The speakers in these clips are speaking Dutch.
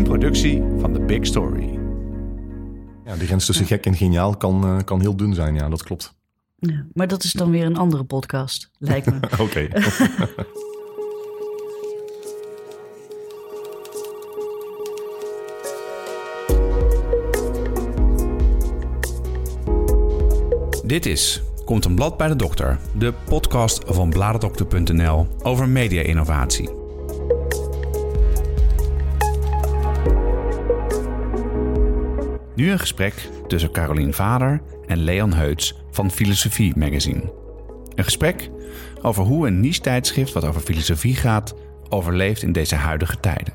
Een productie van The Big Story. Ja, die grens tussen gek en geniaal kan, uh, kan heel dun zijn, ja, dat klopt. Ja, maar dat is dan weer een andere podcast, lijkt me. Oké. Dit is Komt een blad bij de dokter, de podcast van bladerdokter.nl over media-innovatie. Nu een gesprek tussen Carolien Vader en Leon Heuts van Filosofie Magazine. Een gesprek over hoe een niche-tijdschrift wat over filosofie gaat overleeft in deze huidige tijden.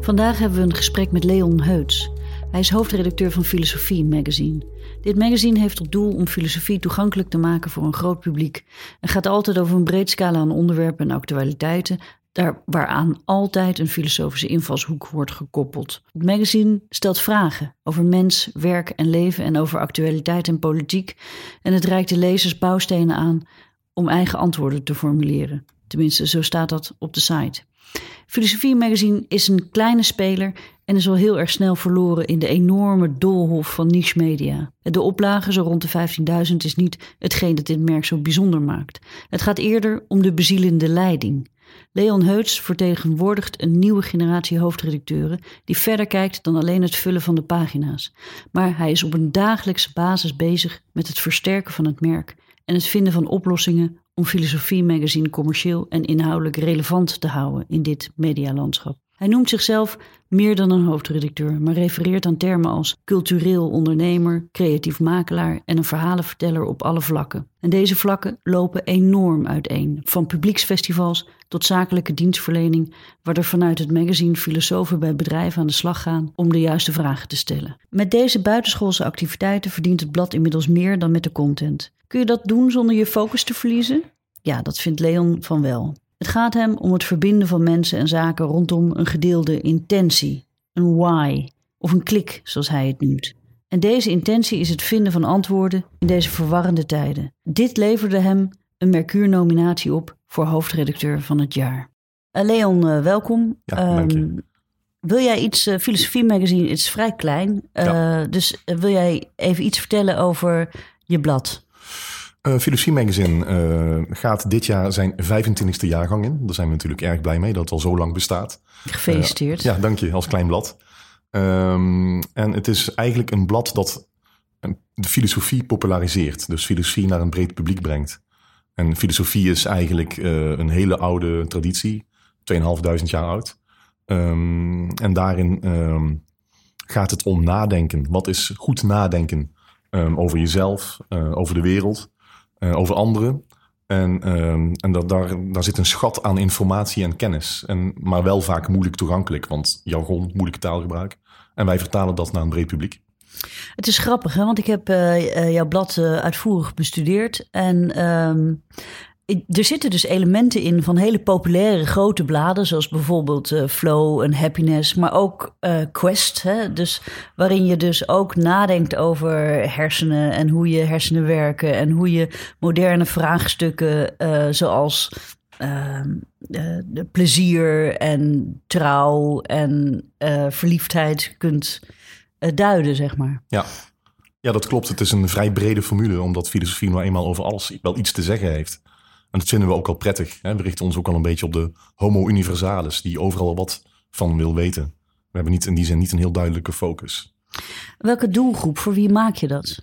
Vandaag hebben we een gesprek met Leon Heuts. Hij is hoofdredacteur van Filosofie Magazine. Dit magazine heeft tot doel om filosofie toegankelijk te maken voor een groot publiek en gaat altijd over een breed scala aan onderwerpen en actualiteiten, daar waaraan altijd een filosofische invalshoek wordt gekoppeld. Het magazine stelt vragen over mens, werk en leven en over actualiteit en politiek en het reikt de lezers bouwstenen aan om eigen antwoorden te formuleren. Tenminste, zo staat dat op de site. Filosofie Magazine is een kleine speler en is al heel erg snel verloren in de enorme doolhof van niche media. De oplage, zo rond de 15.000, is niet hetgeen dat dit merk zo bijzonder maakt. Het gaat eerder om de bezielende leiding. Leon Heuts vertegenwoordigt een nieuwe generatie hoofdredacteuren die verder kijkt dan alleen het vullen van de pagina's. Maar hij is op een dagelijkse basis bezig met het versterken van het merk en het vinden van oplossingen om Filosofie Magazine commercieel en inhoudelijk relevant te houden in dit medialandschap. Hij noemt zichzelf meer dan een hoofdredacteur, maar refereert aan termen als cultureel ondernemer, creatief makelaar en een verhalenverteller op alle vlakken. En deze vlakken lopen enorm uiteen, van publieksfestivals tot zakelijke dienstverlening, waar er vanuit het magazine filosofen bij bedrijven aan de slag gaan om de juiste vragen te stellen. Met deze buitenschoolse activiteiten verdient het blad inmiddels meer dan met de content. Kun je dat doen zonder je focus te verliezen? Ja, dat vindt Leon van wel. Het gaat hem om het verbinden van mensen en zaken rondom een gedeelde intentie, een why of een klik, zoals hij het noemt. En deze intentie is het vinden van antwoorden in deze verwarrende tijden. Dit leverde hem een Mercure-nominatie op voor hoofdredacteur van het jaar. Uh, Leon, uh, welkom. Ja, um, wil jij iets, uh, Filosofie Magazine is vrij klein, ja. dus wil jij even iets vertellen over je blad? Uh, Filosofie Magazine uh, gaat dit jaar zijn 25e jaargang in. Daar zijn we natuurlijk erg blij mee dat het al zo lang bestaat. Gefeliciteerd. Uh, ja, dank je, als klein blad. Um, en het is eigenlijk een blad dat de filosofie populariseert. Dus filosofie naar een breed publiek brengt. En filosofie is eigenlijk een hele oude traditie, 2500 jaar oud. Um, en daarin um, gaat het om nadenken. Wat is goed nadenken over jezelf, over de wereld? Uh, over anderen. En, uh, en dat, daar, daar zit een schat aan informatie en kennis. En, maar wel vaak moeilijk toegankelijk, want jargon, moeilijke taalgebruik. En wij vertalen dat naar een breed publiek. Het is grappig, hè? want ik heb uh, jouw blad uitvoerig bestudeerd. En um, er zitten dus elementen in van hele populaire grote bladen, zoals bijvoorbeeld uh, Flow en Happiness, maar ook uh, Quest. Hè? Dus waarin je dus ook nadenkt over hersenen en hoe je hersenen werken en hoe je moderne vraagstukken uh, zoals ehm, de plezier en trouw en verliefdheid kunt duiden, zeg maar. Ja. ja, dat klopt. Het is een vrij brede formule, omdat filosofie nou eenmaal over alles wel iets te zeggen heeft. En dat vinden we ook al prettig. Hè? We richten ons ook al een beetje op de homo universalis, die overal wat van wil weten. We hebben niet in die zin niet een heel duidelijke focus. Welke doelgroep, voor wie maak je dat?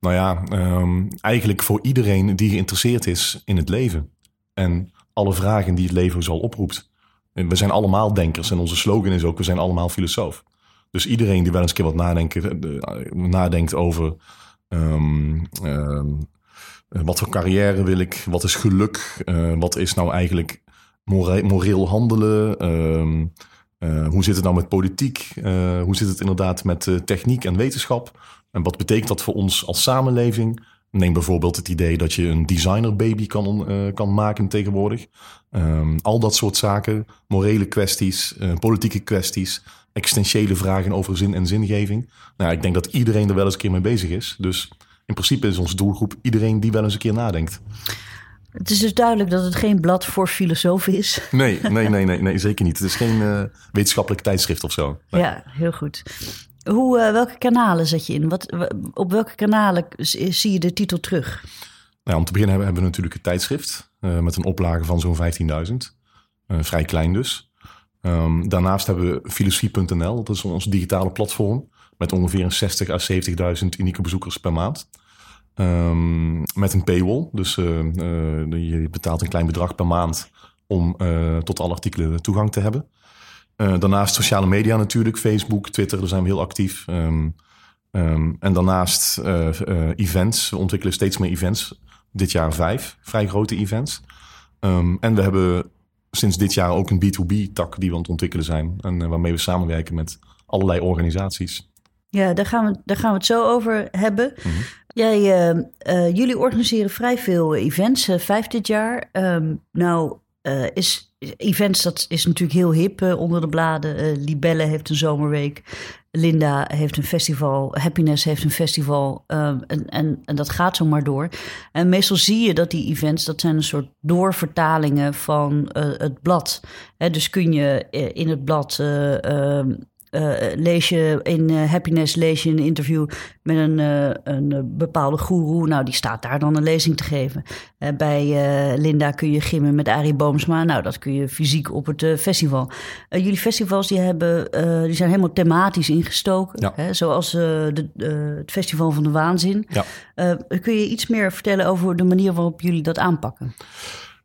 Nou ja, um, eigenlijk voor iedereen die geïnteresseerd is in het leven. En alle vragen die het leven zal oproept. We zijn allemaal denkers en onze slogan is ook, we zijn allemaal filosoof. Dus iedereen die wel eens een keer wat nadenken, eh, nadenkt over um, um, eh, wat voor carrière wil ik? Wat is geluk? Uh, wat is nou eigenlijk more moreel handelen? Uh, uh, hoe zit het nou met politiek? hoe zit het inderdaad met techniek en wetenschap? En wat betekent dat voor ons als samenleving? Neem bijvoorbeeld het idee dat je een designer baby kan, kan maken tegenwoordig. Um, al dat soort zaken, morele kwesties, politieke kwesties, existentiële vragen over zin en zingeving. Nou, ik denk dat iedereen er wel eens een keer mee bezig is. Dus in principe is onze doelgroep iedereen die wel eens een keer nadenkt. Het is dus duidelijk dat het geen blad voor filosofen is. Nee, nee, nee, nee, nee zeker niet. Het is geen uh, wetenschappelijk tijdschrift of zo. Nee. Ja, heel goed. Hoe, uh, welke kanalen zet je in? Wat, op welke kanalen zie je de titel terug? Nou, om te beginnen hebben, hebben we natuurlijk het tijdschrift uh, met een oplage van zo'n 15.000. vrij klein dus. Um, daarnaast hebben we filosofie.nl, dat is ons digitale platform, met ongeveer 60 à 70.000 unieke bezoekers per maand. Um, met een paywall, dus uh, uh, je betaalt een klein bedrag per maand om uh, tot alle artikelen toegang te hebben. daarnaast sociale media natuurlijk, Facebook, Twitter, daar zijn we heel actief. Um, en daarnaast events, we ontwikkelen steeds meer events. Dit jaar vijf, vrij grote events. en we hebben sinds dit jaar ook een B2B-tak die we aan het ontwikkelen zijn. En waarmee we samenwerken met allerlei organisaties. Ja, daar gaan we, daar gaan we het zo over hebben. Mm -hmm. Jij, uh, uh, jullie organiseren vrij veel events, uh, vijf dit jaar. Um, nou, is events, dat is natuurlijk heel hip onder de bladen. Libelle heeft een zomerweek. Linda heeft een festival. Happiness heeft een festival. Um, en, en, en dat gaat zo maar door. En meestal zie je dat die events, dat zijn een soort doorvertalingen van het blad. Dus kun je in het blad um, uh, lees je in uh, Happiness lees je een interview met een, uh, een bepaalde goeroe. Nou, die staat daar dan een lezing te geven. bij Linda kun je gimmen met Arie Boomsma. Nou, dat kun je fysiek op het festival. jullie festivals die hebben, die zijn helemaal thematisch ingestoken. Ja. Hè, zoals de, het Festival van de Waanzin. Ja. kun je iets meer vertellen over de manier waarop jullie dat aanpakken?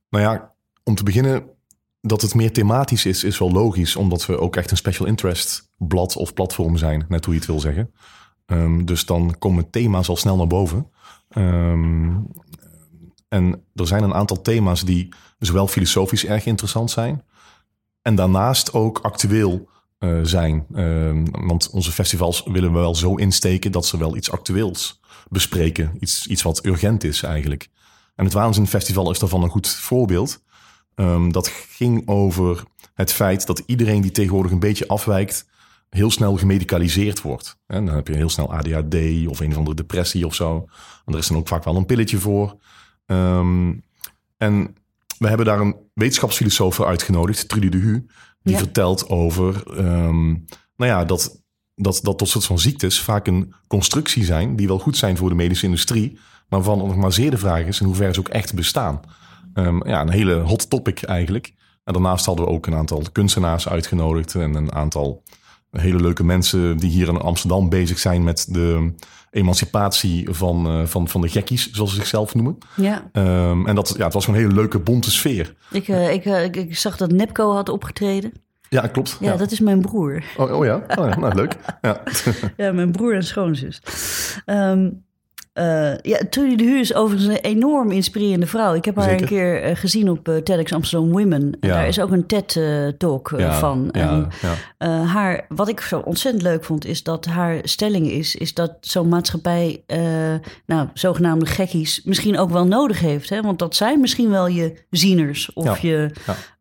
Nou ja, om te beginnen dat het meer thematisch is, is wel logisch, omdat we ook echt een special interest blad of platform zijn, net hoe je het wil zeggen. Um, dus dan komen thema's al snel naar boven. Um, en er zijn een aantal thema's die zowel filosofisch erg interessant zijn, en daarnaast ook actueel uh, zijn. Um, want onze festivals willen we wel zo insteken dat ze wel iets actueels bespreken. Iets, iets wat urgent is eigenlijk. En het Waanzin Festival is daarvan een goed voorbeeld. Um, dat ging over het feit dat iedereen die tegenwoordig een beetje afwijkt, heel snel gemedicaliseerd wordt. En dan heb je heel snel ADHD of een of andere depressie of zo. En er is dan ook vaak wel een pilletje voor. Um, en we hebben daar een wetenschapsfilosoof voor uitgenodigd, Trudy de Hu, die ja. vertelt over um, nou ja, dat, dat, dat tot soort van ziektes vaak een constructie zijn die wel goed zijn voor de medische industrie, maar waarvan nog maar zeer de vraag is in hoeverre ze ook echt bestaan. Um, ja, een hele hot topic eigenlijk. En daarnaast hadden we ook een aantal kunstenaars uitgenodigd en een aantal hele leuke mensen die hier in Amsterdam bezig zijn met de emancipatie van, uh, van, van de gekkies, zoals ze zichzelf noemen. Ja. Um, en dat, ja, het was een hele leuke, bonte sfeer. Ik, uh, ik, uh, ik, ik, zag dat Nepco had opgetreden. Ja, klopt. Ja, ja, dat is mijn broer. Oh, oh ja? Oh, ja, nou, leuk. Ja. ja, mijn broer en schoonzus. Um, Uh, ja, Trudy de Huur is overigens een enorm inspirerende vrouw. Ik heb haar Zeker. een keer uh, gezien op uh, TEDx Amsterdam Women. Ja. daar is ook een TED-talk Ja, van. ja, En, ja. eh, haar, wat ik zo ontzettend leuk vond, is dat haar stelling is... is dat zo'n maatschappij, eh, nou, zogenaamde gekkies... misschien ook wel nodig heeft. Hè? Want dat zijn misschien wel je zieners of Ja, je...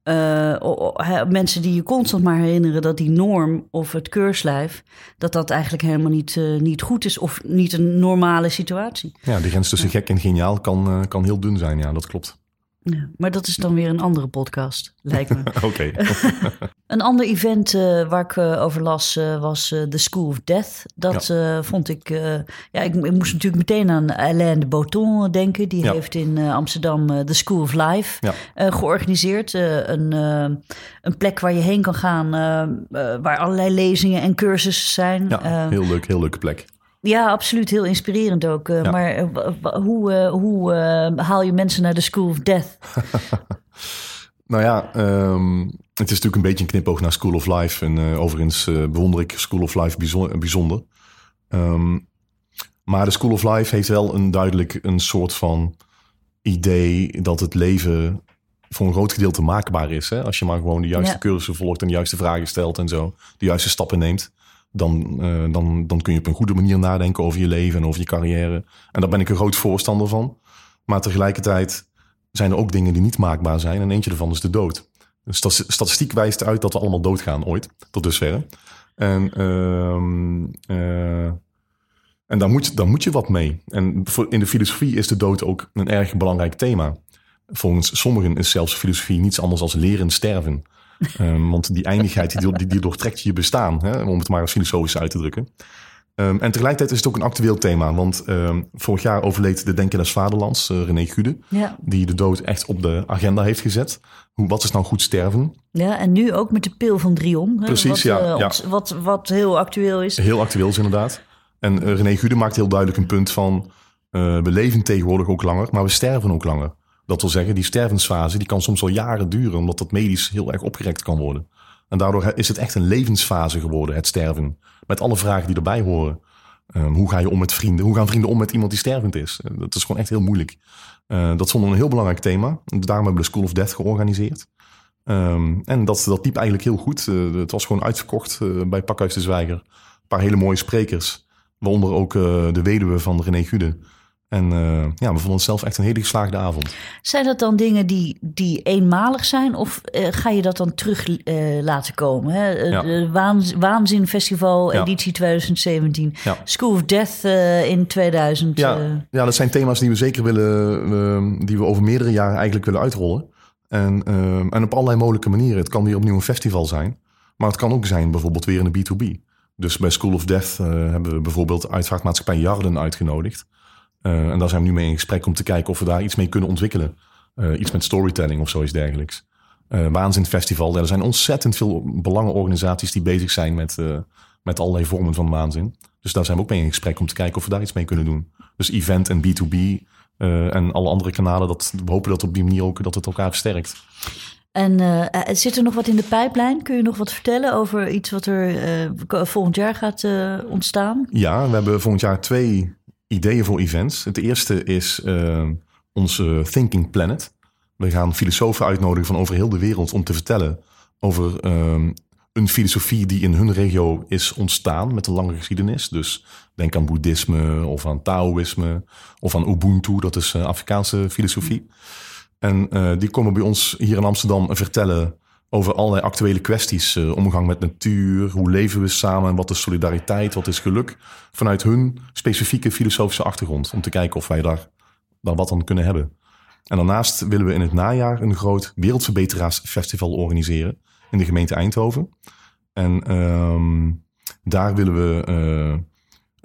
eh, mensen die je constant maar herinneren dat die norm of het keurslijf... dat dat eigenlijk helemaal niet, eh, niet goed is of niet een normale situatie. Ja, de grens tussen gek en geniaal kan, eh, kan heel dun zijn. Ja, dat klopt. Ja, maar dat is dan weer een andere podcast, lijkt me. Oké. Een ander event eh, waar ik eh, over las eh, was The School of Death. Dat vond ik... ja, ik, ik moest natuurlijk meteen aan Alain de Botton denken. Die Ja. heeft in Amsterdam The School of Life georganiseerd. Een, een plek waar je heen kan gaan... waar allerlei lezingen en cursussen zijn. Ja, heel leuk, heel leuke plek. Ja, absoluut. Heel inspirerend ook. Eh, Ja. Maar eh, hoe, eh, hoe haal je mensen naar de School of Death? Nou ja, ehm, het is natuurlijk een beetje een knipoog naar School of Life. En overigens bewonder ik School of Life bijzonder. bijzonder. Ehm, maar de School of Life heeft wel een duidelijk een soort van idee dat het leven voor een groot gedeelte maakbaar is. Hè? Als je maar gewoon de juiste Ja. cursussen volgt en de juiste vragen stelt en zo, de juiste stappen neemt. Dan, eh, dan, dan kun je op een goede manier nadenken over je leven en over je carrière. En daar ben ik een groot voorstander van. Maar tegelijkertijd zijn er ook dingen die niet maakbaar zijn. En eentje daarvan is de dood. Statistiek wijst uit dat we allemaal doodgaan ooit, tot dusverre. En, ehm, eh, en daar, moet, daar moet je wat mee. En in de filosofie is de dood ook een erg belangrijk thema. volgens sommigen is zelfs filosofie niets anders als leren sterven. Um, want die eindigheid die, die, die doortrekt je bestaan, hè, om het maar filosofisch uit te drukken. Um, en tegelijkertijd is het ook een actueel thema. Want um, vorig jaar overleed de Denker des Vaderlands, uh, René Gude. Ja. Die de dood echt op de agenda heeft gezet. Hoe, wat is nou goed sterven? Ja, en nu ook met de pil van Drion. Hè, Precies, wat, ja, eh, ja. ons- Wat, wat heel actueel is. Heel actueel is inderdaad. En uh, René Gude maakt heel duidelijk een punt van... We leven tegenwoordig ook langer, maar we sterven ook langer. Dat wil zeggen, die stervensfase die kan soms wel jaren duren... omdat dat medisch heel erg opgerekt kan worden. En daardoor is het echt een levensfase geworden, het sterven. Met alle vragen die erbij horen. Um, hoe ga je om met vrienden? Hoe gaan vrienden om met iemand die stervend is? Uh, dat is gewoon echt heel moeilijk. Uh, dat vond een heel belangrijk thema. Daarom hebben we de School of Death georganiseerd. Um, en dat, dat liep eigenlijk heel goed. Uh, het was gewoon uitverkocht bij Pakhuis de Zwijger. Een paar hele mooie sprekers. Waaronder ook de weduwe van René Gude. En uh, ja, we vonden het zelf echt een hele geslaagde avond. Zijn dat dan dingen die, die eenmalig zijn? Of uh, ga je dat dan terug uh, laten komen? Hè? Ja. De Waanz Waanzin Festival Ja. editie 2017. Ja. School of Death in 2000. Ja, eh. ja, dat zijn thema's die we zeker willen, die we over meerdere jaren eigenlijk willen uitrollen. En, en op allerlei mogelijke manieren. Het kan weer opnieuw een festival zijn, maar het kan ook zijn bijvoorbeeld weer in de B2B. Dus bij School of Death hebben we bijvoorbeeld uitvaartmaatschappij Jarden uitgenodigd. Uh, en daar zijn we nu mee in gesprek om te kijken of we daar iets mee kunnen ontwikkelen. Uh, iets met storytelling of zoiets dergelijks. Uh, Waanzin Festival, er zijn ontzettend veel belangenorganisaties die bezig zijn met, met allerlei vormen van waanzin. Dus daar zijn we ook mee in gesprek om te kijken of we daar iets mee kunnen doen. Dus event en B2B uh, en alle andere kanalen, dat, we hopen dat op die manier ook dat het elkaar versterkt. En uh, zit er nog wat in de pijplijn? Kun je nog wat vertellen over iets wat er uh, volgend jaar gaat uh, ontstaan? Ja, we hebben volgend jaar twee ideeën voor events. Het eerste is uh, onze Thinking Planet. We gaan filosofen uitnodigen van over heel de wereld om te vertellen over um, een filosofie die in hun regio is ontstaan met een lange geschiedenis. Dus denk aan boeddhisme of aan Taoïsme of aan Ubuntu, dat is uh, Afrikaanse filosofie. En uh, die komen bij ons hier in Amsterdam vertellen over allerlei actuele kwesties. Uh, omgang met natuur, hoe leven we samen, wat is solidariteit, wat is geluk. Vanuit hun specifieke filosofische achtergrond. Om te kijken of wij daar, daar wat aan kunnen hebben. En daarnaast willen we in het najaar een groot Wereldverbeteraarsfestival organiseren. In de gemeente Eindhoven. En um, daar willen we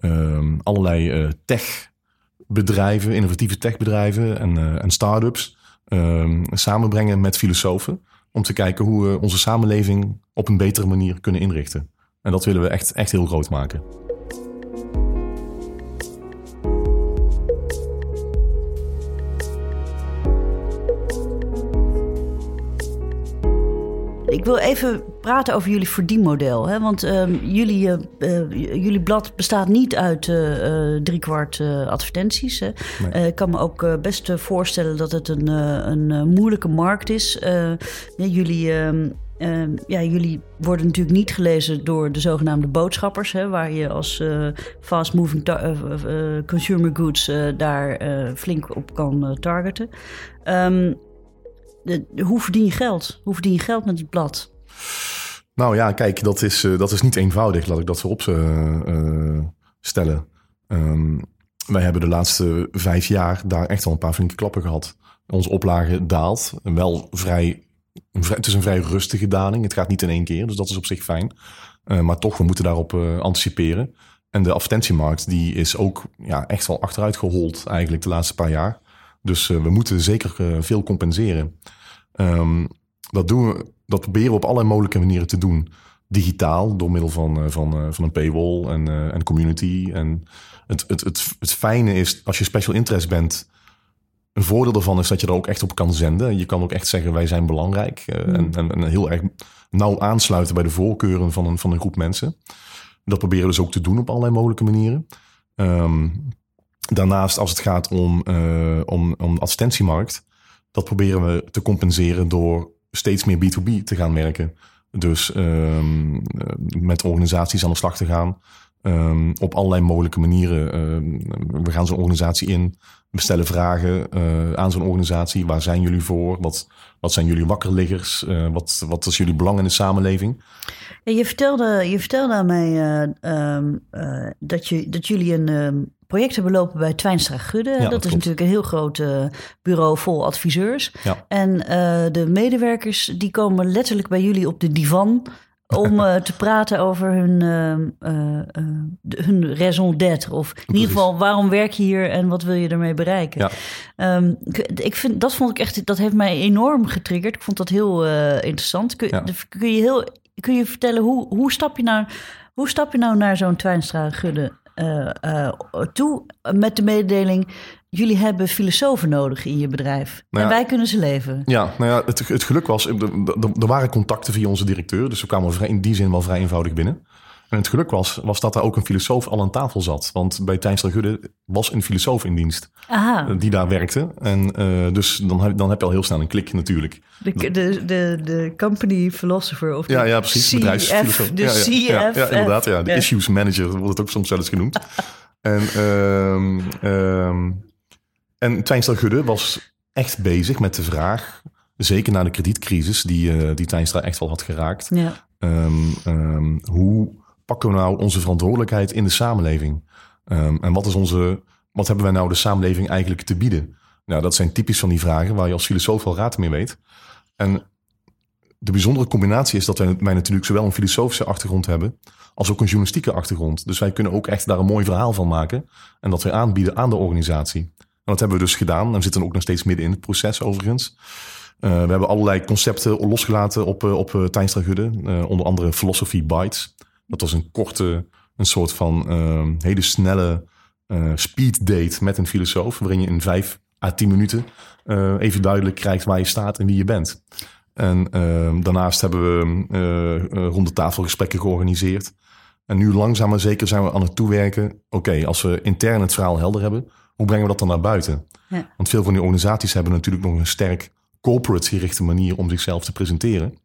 uh, um, allerlei uh, techbedrijven, innovatieve techbedrijven en, en start-ups um, samenbrengen met filosofen om te kijken hoe we onze samenleving op een betere manier kunnen inrichten. En dat willen we echt, echt heel groot maken. Ik wil even praten over jullie verdienmodel. Hè? Want uh, jullie, uh, jullie blad bestaat niet uit uh, driekwart advertenties. Hè? Nee. ik kan me ook best voorstellen dat het een, een moeilijke markt is. jullie, ehm, ja, jullie worden natuurlijk niet gelezen door de zogenaamde boodschappers. Hè? Waar je als fast moving consumer goods daar flink op kan targeten. Um, de, hoe verdien je geld? Hoe verdien je geld met het blad? Nou ja, kijk, dat is, uh, dat is niet eenvoudig. Laat ik dat voorop uh, uh, stellen. Um, wij hebben de laatste vijf jaar daar echt wel een paar flinke klappen gehad. Onze oplage daalt. Wel vrij, vrij, het is een vrij rustige daling. Het gaat niet in één keer, dus dat is op zich fijn. maar toch, we moeten daarop anticiperen. En de advertentiemarkt die is ook ja, echt wel achteruit gehold eigenlijk de laatste paar jaar. Dus uh, we moeten zeker uh, veel compenseren. Um, dat, doen we, dat proberen we op allerlei mogelijke manieren te doen. Digitaal, door middel van, uh, van, van een paywall en, en community. En het, het, het, het fijne is, als je special interest bent... een voordeel daarvan is dat je er ook echt op kan zenden. Je kan ook echt zeggen, wij zijn belangrijk. Mm. En, en, en, heel erg nauw aansluiten bij de voorkeuren van een, van een groep mensen. Dat proberen we dus ook te doen op allerlei mogelijke manieren. Um, Daarnaast, als het gaat om, uh, om, om de advertentiemarkt, dat proberen we te compenseren door steeds meer B2B te gaan werken. Dus um, met organisaties aan de slag te gaan. Um, op allerlei mogelijke manieren. Uh, we gaan zo'n organisatie in. We stellen vragen uh, aan zo'n organisatie. Waar zijn jullie voor? Wat, wat zijn jullie wakkerliggers? Wat, wat is jullie belang in de samenleving? Je, vertelde, je vertelde aan mij dat, je, dat jullie een project hebben lopen bij Twijnstra Gudde. Ja, dat, dat is klopt. natuurlijk een heel groot eh, bureau vol adviseurs. Ja. En eh, de medewerkers die komen letterlijk bij jullie op de divan om eh, te praten over hun, hun raison d'être. Of in ieder geval, waarom werk je hier en wat wil je ermee bereiken? Ja. Ehm, ik, vind, dat vond ik echt, dat heeft mij enorm getriggerd. Ik vond dat heel interessant. Kun, kun, je heel, kun je vertellen, hoe, hoe, stap, je nou, hoe stap je nou naar zo'n Twijnstra Eh, eh, toe met de mededeling... jullie hebben filosofen nodig in je bedrijf Nou en wij kunnen ze leven. Ja, nou ja, het, het geluk was, er, waren contacten via onze directeur, dus we kwamen in die zin wel vrij eenvoudig binnen. En het geluk was, was dat daar ook een filosoof al aan tafel zat. Want bij Tijnstra Gudde was een filosoof in dienst Aha, eh, die daar werkte. En eh, dus dan heb, dan heb je al heel snel een klik natuurlijk. de, de, de, de company philosopher of de Ja, ja precies. CF, bedrijfsfilosoof. de ja, ja, CF. Ja, ja, inderdaad. Ja, de Ja. issues manager wordt het ook soms wel eens genoemd. en ehm ehm en Twijnstra Gudde was echt bezig met de vraag, zeker na de kredietcrisis die, eh die Twijnstra echt wel had geraakt. Ja, Ehm, ehm, hoe pakken we nou onze verantwoordelijkheid in de samenleving? Ehm, en wat, is onze, wat hebben wij nou de samenleving eigenlijk te bieden? Nou, dat zijn typisch van die vragen waar je als filosoof wel raad mee weet. En de bijzondere combinatie is dat wij, wij natuurlijk zowel een filosofische achtergrond hebben als ook een journalistieke achtergrond. Dus wij kunnen ook echt daar een mooi verhaal van maken en dat weer aanbieden aan de organisatie. En dat hebben we dus gedaan en we zitten ook nog steeds midden in het proces overigens. Eh, we hebben allerlei concepten losgelaten op, eh, op uh, Tijnstra Gudde. Eh, onder andere Philosophy Bites. Dat was een korte, een soort van eh, hele snelle eh, speed date met een filosoof. Waarin je in vijf à tien minuten eh, even duidelijk krijgt waar je staat en wie je bent. En eh, daarnaast hebben we eh, eh, ronde tafelgesprekken georganiseerd. En nu langzaam maar zeker zijn we aan het toewerken. Oké, als we intern het verhaal helder hebben, hoe brengen we dat dan naar buiten? Ja. Want veel van die organisaties hebben natuurlijk nog een sterk corporate gerichte manier om zichzelf te presenteren.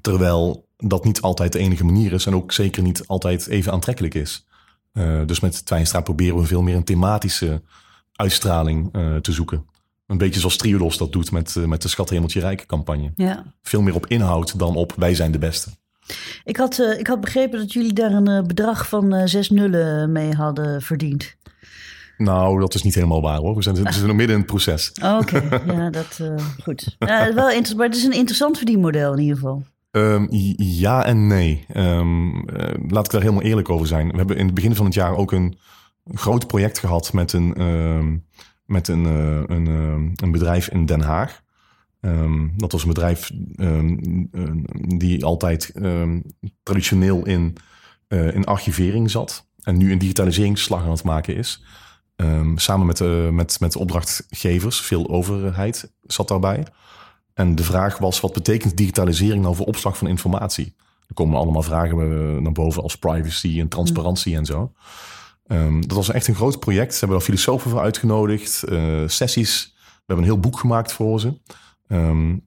Terwijl dat niet altijd de enige manier is en ook zeker niet altijd even aantrekkelijk is. Uh, dus met Twijnstra proberen we veel meer een thematische uitstraling uh, te zoeken. Een beetje zoals Triodos dat doet met, uh, met de Schat Hemeltje Rijken campagne. ja. Veel meer op inhoud dan op wij zijn de beste. Ik had, eh, ik had begrepen dat jullie daar een eh, bedrag van eh, zes nullen mee hadden verdiend. Nou, dat is niet helemaal waar hoor. We zijn, we zijn nog midden in het proces. Oh, Oké, ja, dat goed. Ja, wel interessant, maar het is een interessant verdienmodel in ieder geval. Um, ja en nee. Um, uh, laat ik daar helemaal eerlijk over zijn. We hebben in het begin van het jaar ook een groot project gehad met een, um, met een, uh, een, een bedrijf in Den Haag. dat was een bedrijf die altijd traditioneel in, in archivering zat. En nu een digitaliseringsslag aan het maken is. Samen met, met, met opdrachtgevers, veel overheid zat daarbij. En de vraag was, wat betekent digitalisering nou voor opslag van informatie? Er komen allemaal vragen uh, naar boven als privacy en transparantie mm. en zo. Um, dat was echt een groot project. Ze hebben er filosofen voor uitgenodigd, uh, sessies. We hebben een heel boek gemaakt voor ze. Um,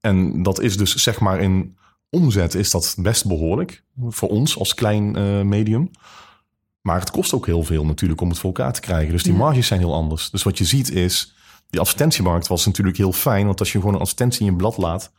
en dat is dus zeg maar in omzet is dat best behoorlijk voor ons als klein uh, medium. Maar het kost ook heel veel natuurlijk om het voor elkaar te krijgen. Dus die ja. marges zijn heel anders. Dus wat je ziet is, die advertentiemarkt was natuurlijk heel fijn. Want als je gewoon een advertentie in je blad laat,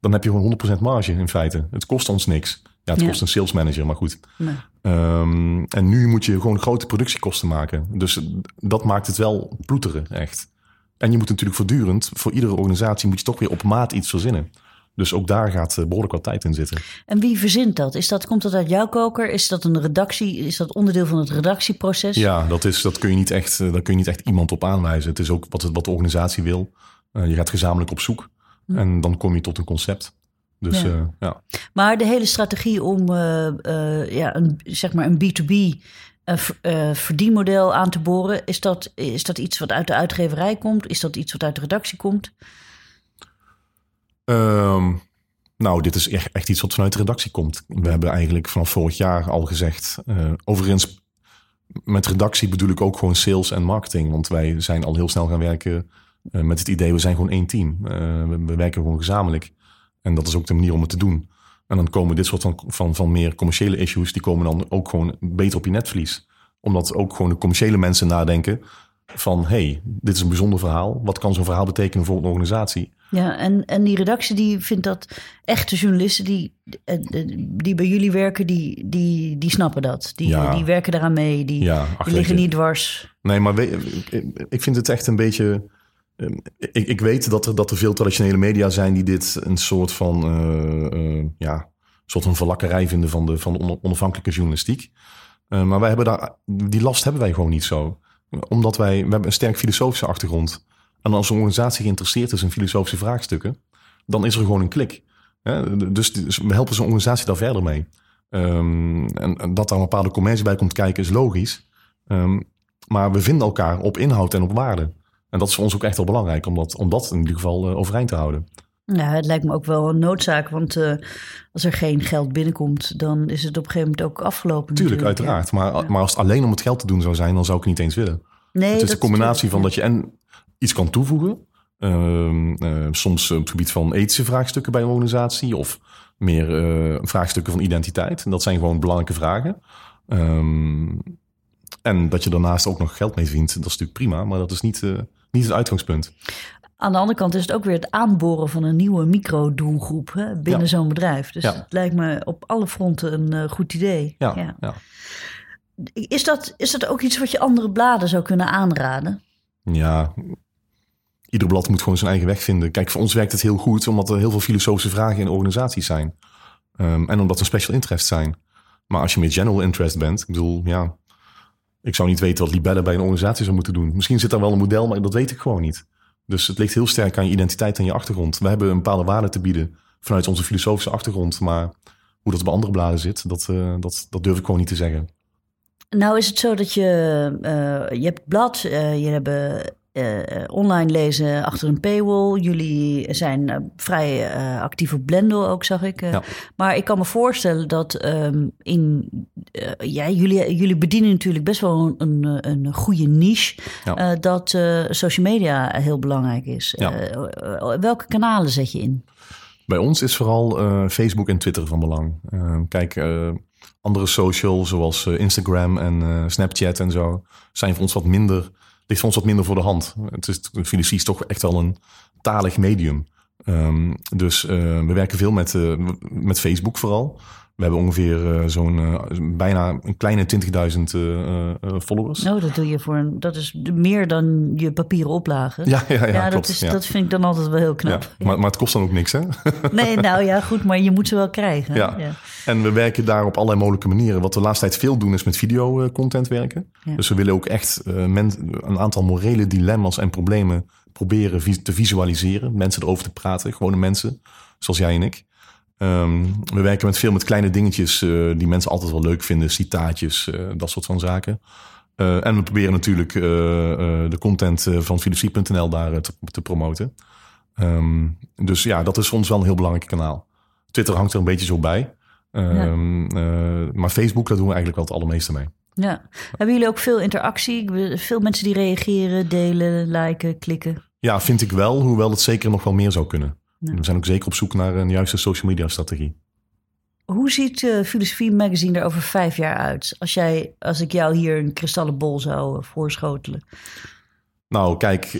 dan heb je gewoon 100% marge in feite. Het kost ons niks. Ja, het ja. kost een sales manager, maar goed. Nee. Um, en nu moet je gewoon grote productiekosten maken. Dus dat maakt het wel ploeteren, echt. En je moet natuurlijk voortdurend, voor iedere organisatie moet je toch weer op maat iets verzinnen. Dus ook daar gaat behoorlijk wat tijd in zitten. En wie verzint dat? Is dat komt dat uit jouw koker? Is dat een redactie? Is dat onderdeel van het redactieproces? Ja, dat, is, dat kun je niet echt, daar kun je niet echt iemand op aanwijzen. Het is ook wat, wat de organisatie wil. Uh, je gaat gezamenlijk op zoek hm. en dan kom je tot een concept. Dus, ja. Uh, ja. Maar de hele strategie om uh, ja, een, zeg maar een B2B verdienmodel aan te boren, is dat, is dat iets wat uit de uitgeverij komt? Is dat iets wat uit de redactie komt? Um, nou, dit is echt, iets wat vanuit de redactie komt. We hebben eigenlijk vanaf vorig jaar al gezegd. Uh, overigens, met redactie bedoel ik ook gewoon sales en marketing. Want wij zijn al heel snel gaan werken uh, met het idee, we zijn gewoon één team. Uh, we, we, werken gewoon gezamenlijk. En dat is ook de manier om het te doen. En dan komen dit soort van, van, van meer commerciële issues, die komen dan ook gewoon beter op je netvlies. Omdat ook gewoon de commerciële mensen nadenken. van hey, dit is een bijzonder verhaal. Wat kan zo'n verhaal betekenen voor een organisatie? Ja, en, en die redactie die vindt dat echte journalisten die, eh, die bij jullie werken, die, die, die snappen dat. Die, Ja. die werken daaraan mee, die, Ja, die liggen niet dwars. Nee, maar we- ik- vind het echt een beetje. eh, Ik, ik weet dat er, dat er veel traditionele media zijn die dit een soort van. eh, ja, een soort van verlakkerij vinden van de, van de on- onafhankelijke journalistiek. Maar wij hebben daar. Die last hebben wij gewoon niet zo. Omdat wij. We hebben een sterk filosofische achtergrond. En als een organisatie geïnteresseerd is in filosofische vraagstukken. dan is er gewoon een klik. Dus, dus we helpen zo'n organisatie daar verder mee. Ehm, en, en dat daar een bepaalde commercie bij komt kijken is logisch. Ehm, maar we vinden elkaar op inhoud en op waarde. En dat is voor ons ook echt wel belangrijk om dat, om dat in ieder geval eh, overeind te houden. Ja, het lijkt me ook wel een noodzaak, want eh, als er geen geld binnenkomt, dan is het op een gegeven moment ook afgelopen. Tuurlijk, ja. uiteraard. Maar, maar als het alleen om het geld te doen zou zijn, dan zou ik het niet eens willen. Nee, het is dat een combinatie van dat je en iets kan toevoegen. ehm, eh, soms op het gebied van ethische vraagstukken bij een organisatie. Of meer eh, vraagstukken van identiteit. En dat zijn gewoon belangrijke vragen. Ehm, en dat je daarnaast ook nog geld mee verdient, dat is natuurlijk prima. Maar dat is niet, eh, niet het uitgangspunt. Aan de andere kant is het ook weer het aanboren van een nieuwe microdoelgroep hè, binnen Ja. zo'n bedrijf. Dus Ja. het lijkt me op alle fronten een eh, goed idee. Ja. ja. Is, dat, is dat ook iets wat je andere bladen zou kunnen aanraden? Ja, ieder blad moet gewoon zijn eigen weg vinden. Kijk, voor ons werkt het heel goed, omdat er heel veel filosofische vragen in organisaties zijn. Ehm, en omdat er special interest zijn. Maar als je meer general interest bent, ik bedoel, ja, ik zou niet weten wat libellen bij een organisatie zou moeten doen. Misschien zit daar wel een model, maar dat weet ik gewoon niet. Dus het ligt heel sterk aan je identiteit en je achtergrond. We hebben een bepaalde waarde te bieden vanuit onze filosofische achtergrond. Maar hoe dat bij andere bladen zit, dat, eh, dat, dat durf ik gewoon niet te zeggen. Nou is het zo dat je, eh, je hebt blad, eh, je hebt eh, online lezen achter een paywall. Jullie zijn eh, vrij eh, actief op Blendel ook, zag ik. Ja. Maar ik kan me voorstellen dat ehm, in, ja, jullie, jullie bedienen natuurlijk best wel een, een, goede niche. Ja. dat social media heel belangrijk is. Ja. Welke kanalen zet je in? Bij ons is vooral Facebook en Twitter van belang. Eh, kijk, andere social zoals Instagram en Snapchat en zo zijn voor ons wat minder, ligt voor ons wat minder voor de hand. Het is, filosofie is toch echt wel een talig medium. Ehm, dus eh, we werken veel met, eh, met Facebook vooral. We hebben ongeveer eh, zo'n bijna een kleine 20.000 eh, eh, followers. Nou, dat doe je voor een, dat is meer dan je papieren oplagen. Ja, ja, ja, Ja, dat, is, ja. dat vind ik dan altijd wel heel Ja, knap. Maar, maar het kost dan ook niks, hè? Nee, nou ja, goed, maar je moet ze wel krijgen. Ja. En we werken daar op allerlei mogelijke manieren. Wat we de laatste tijd veel doen is met videocontent werken. Ja. Dus we willen ook echt eh, een aantal morele dilemma's en problemen proberen te visualiseren. Mensen erover te praten, gewone mensen, zoals jij en ik. Ehm, we werken met veel met kleine dingetjes eh, die mensen altijd wel leuk vinden. Citaatjes, eh, dat soort van zaken. Eh, en we proberen natuurlijk eh, eh, de content eh, van filosofie.nl daar eh, te, te promoten. Ehm, dus ja, dat is voor ons wel een heel belangrijk kanaal. Twitter hangt er een beetje zo bij. Ehm, eh, maar Facebook, daar doen we eigenlijk wel het allermeeste mee. Ja. Hebben jullie ook veel interactie? Veel mensen die reageren, delen, liken, klikken? Ja, vind ik wel, hoewel het zeker nog wel meer zou kunnen. Ja. We zijn ook zeker op zoek naar een juiste social media strategie. Hoe ziet eh Filosofie Magazine er over vijf jaar uit? Als, jij, als ik jou hier een kristallen bol zou eh, voorschotelen. Nou, kijk,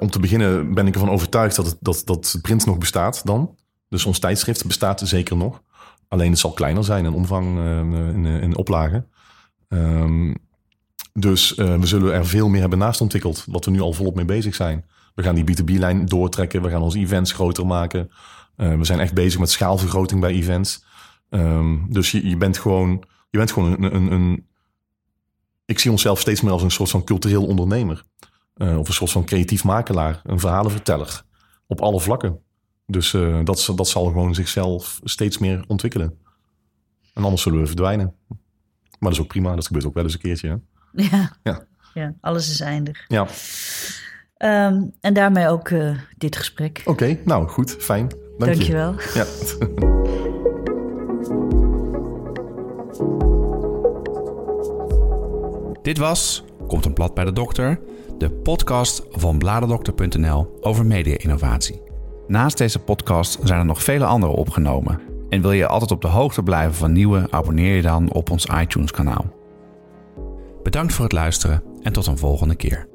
om te beginnen ben ik ervan overtuigd dat, het, dat, dat print nog bestaat dan. Dus ons tijdschrift bestaat zeker nog. Alleen het zal kleiner zijn in omvang en in, in oplage. Ehm, dus eh, we zullen er veel meer hebben naast ontwikkeld, wat we nu al volop mee bezig zijn. We gaan die B2B-lijn doortrekken, we gaan onze events groter maken. Eh, we zijn echt bezig met schaalvergroting bij events. Ehm, dus je, je bent gewoon, je bent gewoon een, een, een... Ik zie onszelf steeds meer als een soort van cultureel ondernemer. Eh, of een soort van creatief makelaar, een verhalenverteller. Op alle vlakken. Dus eh, dat, dat zal gewoon zichzelf steeds meer ontwikkelen. En anders zullen we verdwijnen. Maar dat is ook prima, dat gebeurt ook wel eens een keertje. Hè? Ja. Ja. ja, alles is eindig. Ja, Ehm, en daarmee ook eh, dit gesprek. oké. nou, goed. Fijn. Dank je. Dankjewel. Ja. Dit was Komt een blad bij de dokter, de podcast van bladerdokter.nl over media-innovatie. Naast deze podcast zijn er nog vele andere opgenomen. En wil je altijd op de hoogte blijven van nieuwe, abonneer je dan op ons iTunes-kanaal. Bedankt voor het luisteren en tot een volgende keer.